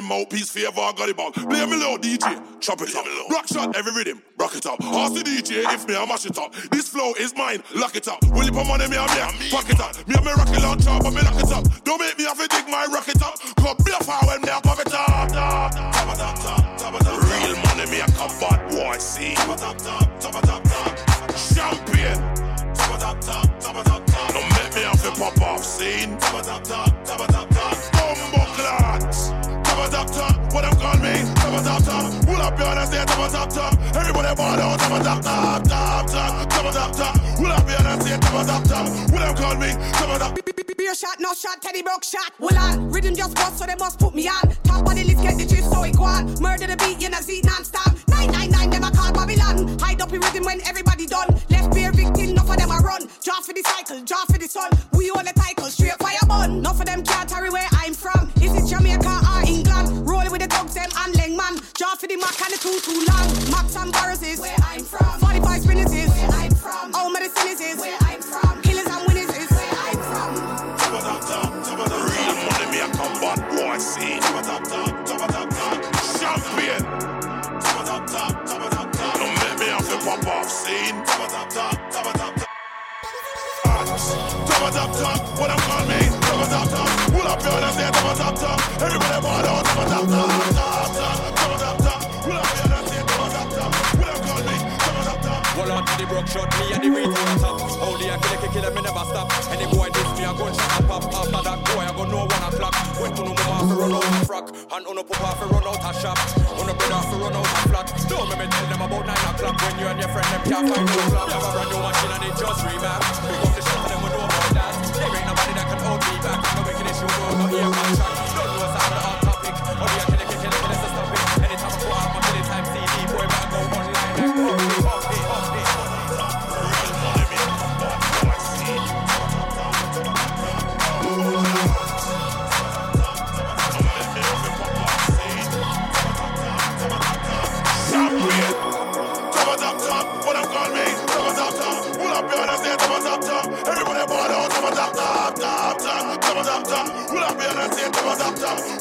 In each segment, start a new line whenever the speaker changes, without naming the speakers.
Them mouthpiece for I got it back. Play me low, DJ, chop it up. Rock shot every rhythm, rock it up. Ask the DJ if me, I mash it up. This flow is mine, lock it up. Will you put money me, I me, it up. Top top top top, top top top top. Top top top top, what I'm calling me. Top top top top, top top top top top top top top. top top top top
of
top top.
broke shot, me and the beat top. Only I kill, kill, kill, me never stop. Any boy diss me, I go shot up, up. After that boy, I go no one o'clock. Went to no mama for run out of frack. And on a papa for run out of shop. On a brother for run out of flat. Don't make me tell them about nine o'clock when you and your friend them can't find no flop. Have a brand new machine and it just remap. We the shot and them with know about that. There ain't nobody that can hold me back. I'm making this you know, not here, my
track. Don't do a sound of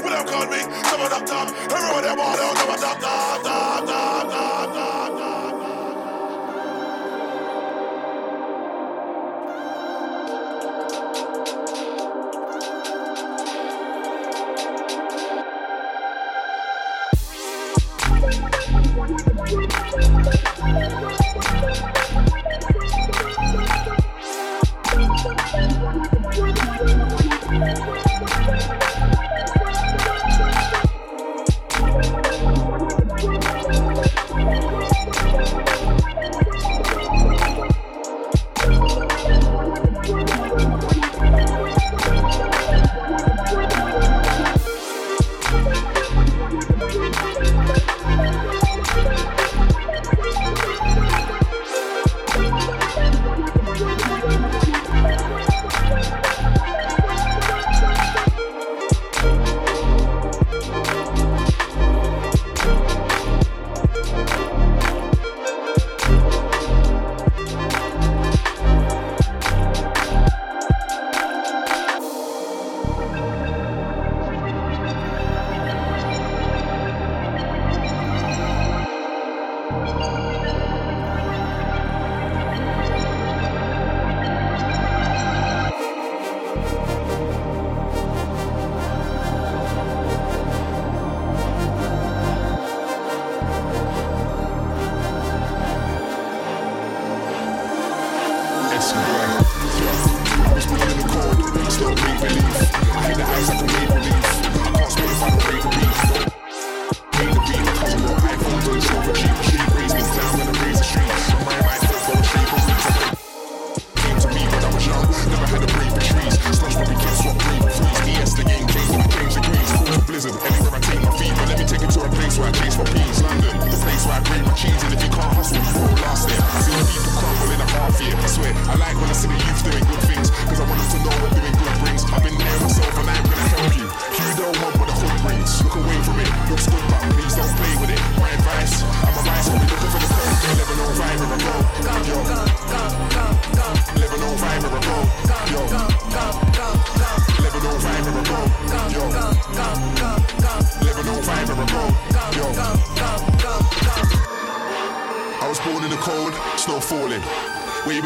What I call me? Some of them
Everyone
they want, they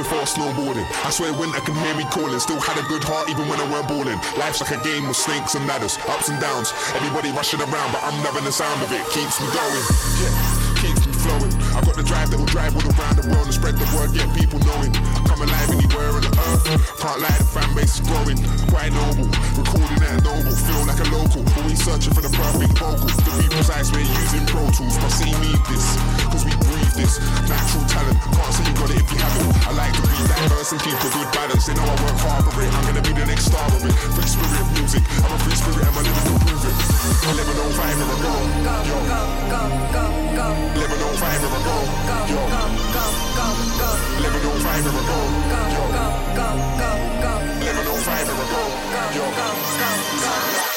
before snowboarding. I swear winter can hear me calling. Still had a good heart even when I weren't balling. Life's like a game with snakes and ladders, ups and downs. Everybody rushing around, but I'm loving the sound of it. Keeps me going. Yeah. I got the drive that will drive all around the world and spread the word, get people knowing. Come alive anywhere on the earth. Can't lie, the fan base is growing. Quite noble, recording at noble. Feel like a local. Always searching for the perfect vocal. To be precise, we're using Pro Tools. But see, need this. Cause we breathe this. Natural talent. Can't say you got it if you haven't. I like to be diverse and keep a good balance. They know I work hard for it. I'm gonna be the next star of it. Free spirit music. I'm a free spirit and my living will prove it. Living on fire, a go. Yo. Living on fire, a go. Yo. Living on fire, a go. Yo. Living on fire, a go. Yo. Thank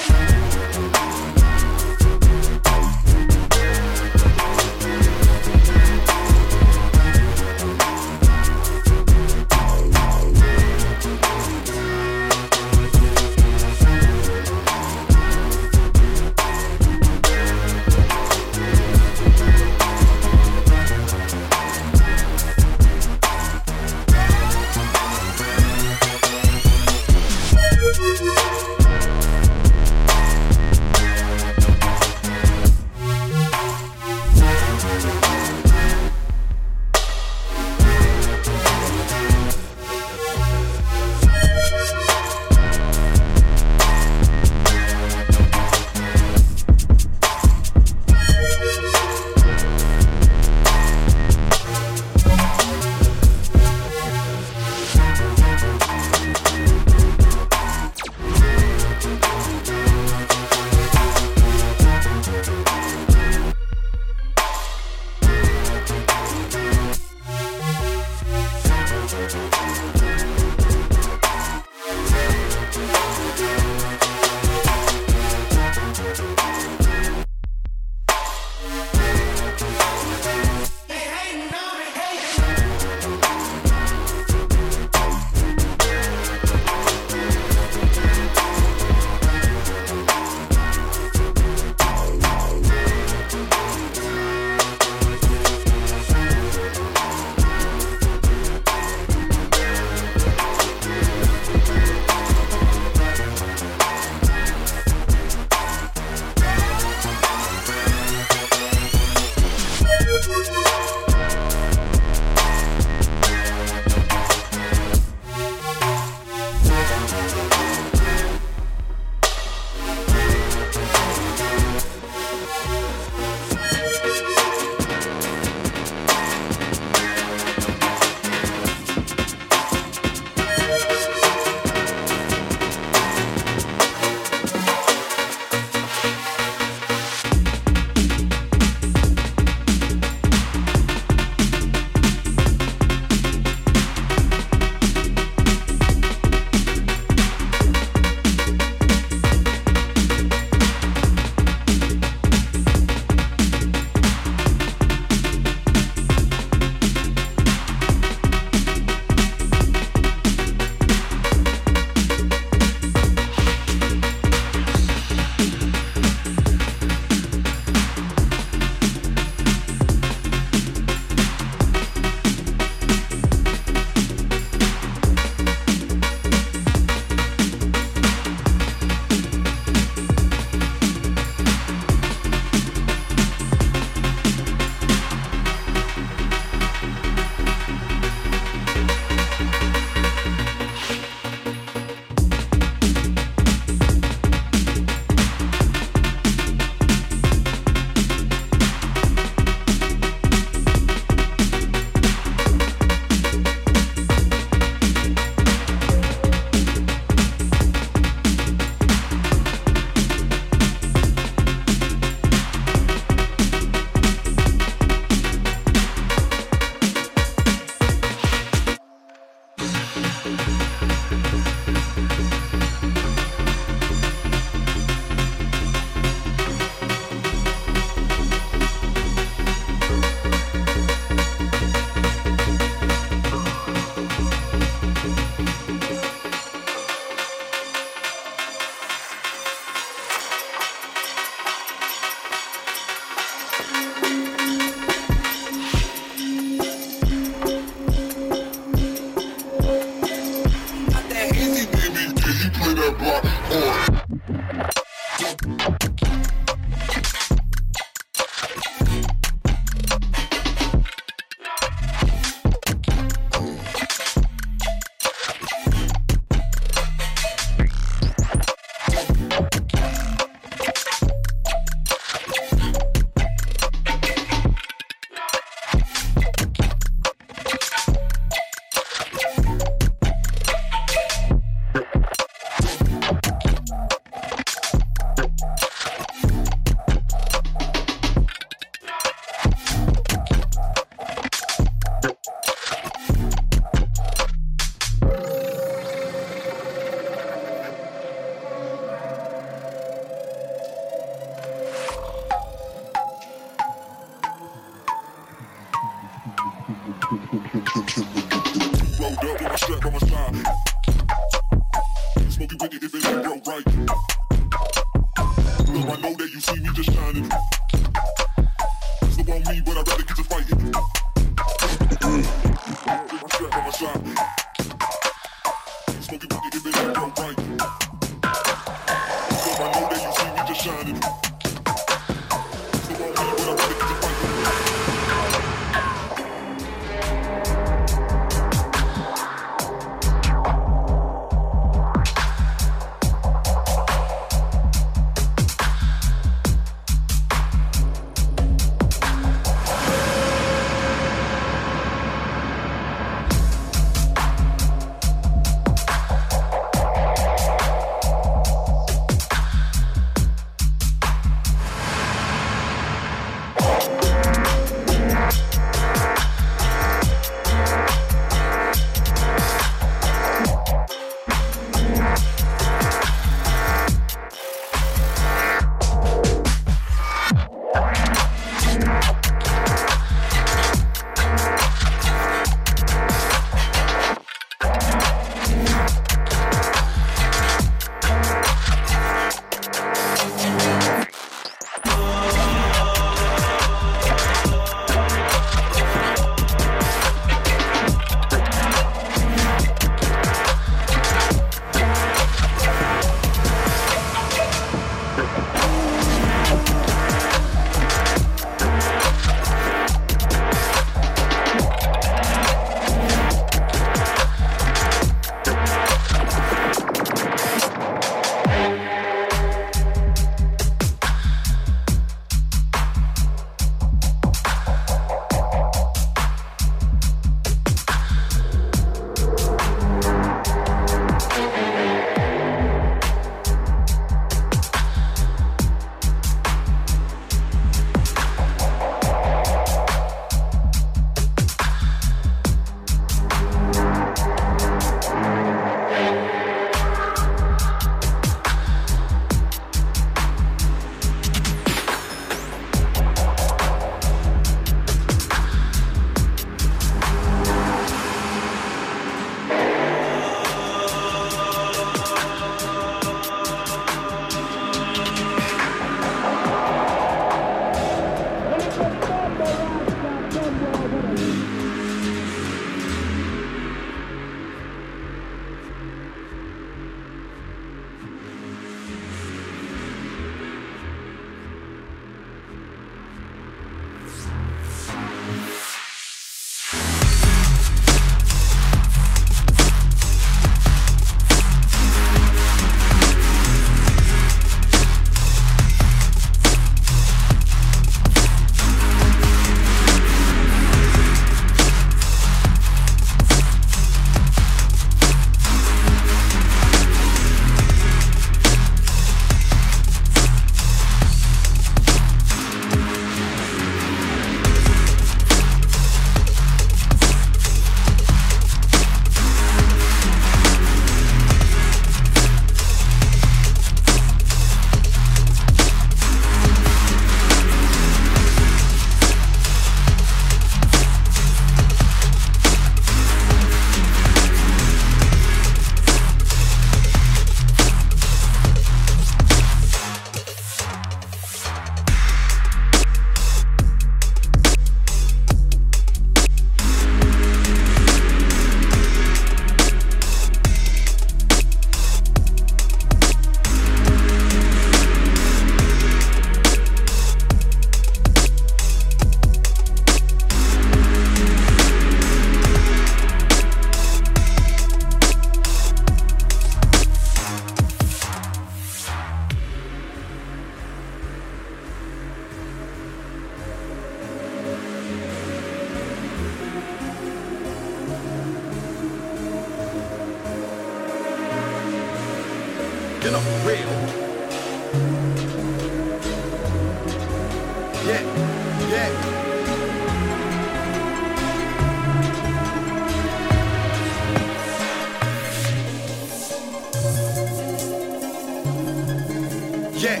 Yeah,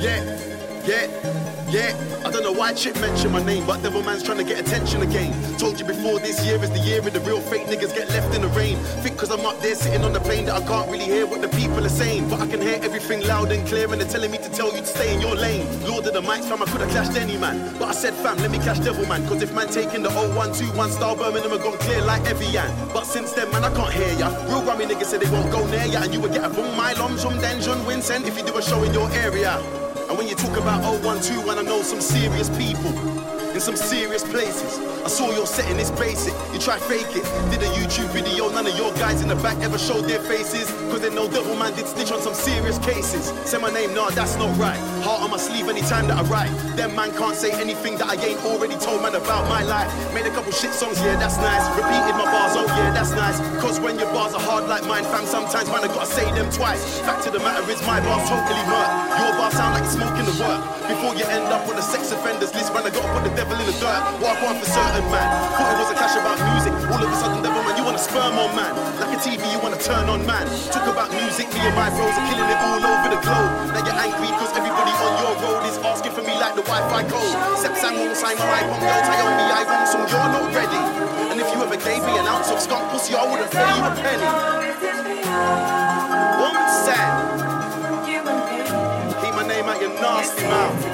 yeah why Chip mentioned my name, but devil man's trying to get attention again. Told you before this year is the year of the real fake niggas get left in the rain. Think cause I'm up there sitting on the plane that I can't really hear what the people are saying. But I can hear everything loud and clear and they're telling me to tell you to stay in your lane. Lord of the mics, fam, I could have clashed any man. But I said, fam, let me clash devil man. Cause if man taking the 0121 star Birmingham and gone clear like Evian. But since then, man, I can't hear ya. Real Grammy niggas said they won't go near ya. And you would get a boom, my lom, zum, den, John Vincent if you do a show in your area. And when you talk about 012, I know some serious people in some serious places. I saw your setting, it's basic. You try fake it. Did a YouTube video, none of your guys in the back ever showed their faces. Cause they know Devil Man did snitch on some serious cases. Say my name, nah, that's not right. Heart on my sleeve anytime that I write. Them man can't say anything that I ain't already told man about my life. Made a couple shit songs, yeah, that's nice. Repeated my bars, oh yeah, that's nice. Cause when your bars are hard like mine, fam, sometimes man, I gotta say them twice. Fact of the matter is, my bars totally murk. Your bars sound like smoking the work. Before you end up on the sex offenders list, man, I gotta put the devil in the dirt. Walk on for certain certain man. Thought it was a cash about music. All of a sudden, devil man, you wanna sperm on man. Like a TV, you wanna turn on man. Talk about music, me and my bros are killing it all over the globe. Now you're angry cause everybody on your road is asking for me like the Wi-Fi code. Sep sang wrong, sang my wrong, girl, tie on me, I wrong, so you're not ready. And if you ever gave me an ounce of skunk pussy, I wouldn't pay you a penny. Woman said, keep my name out your nasty mouth.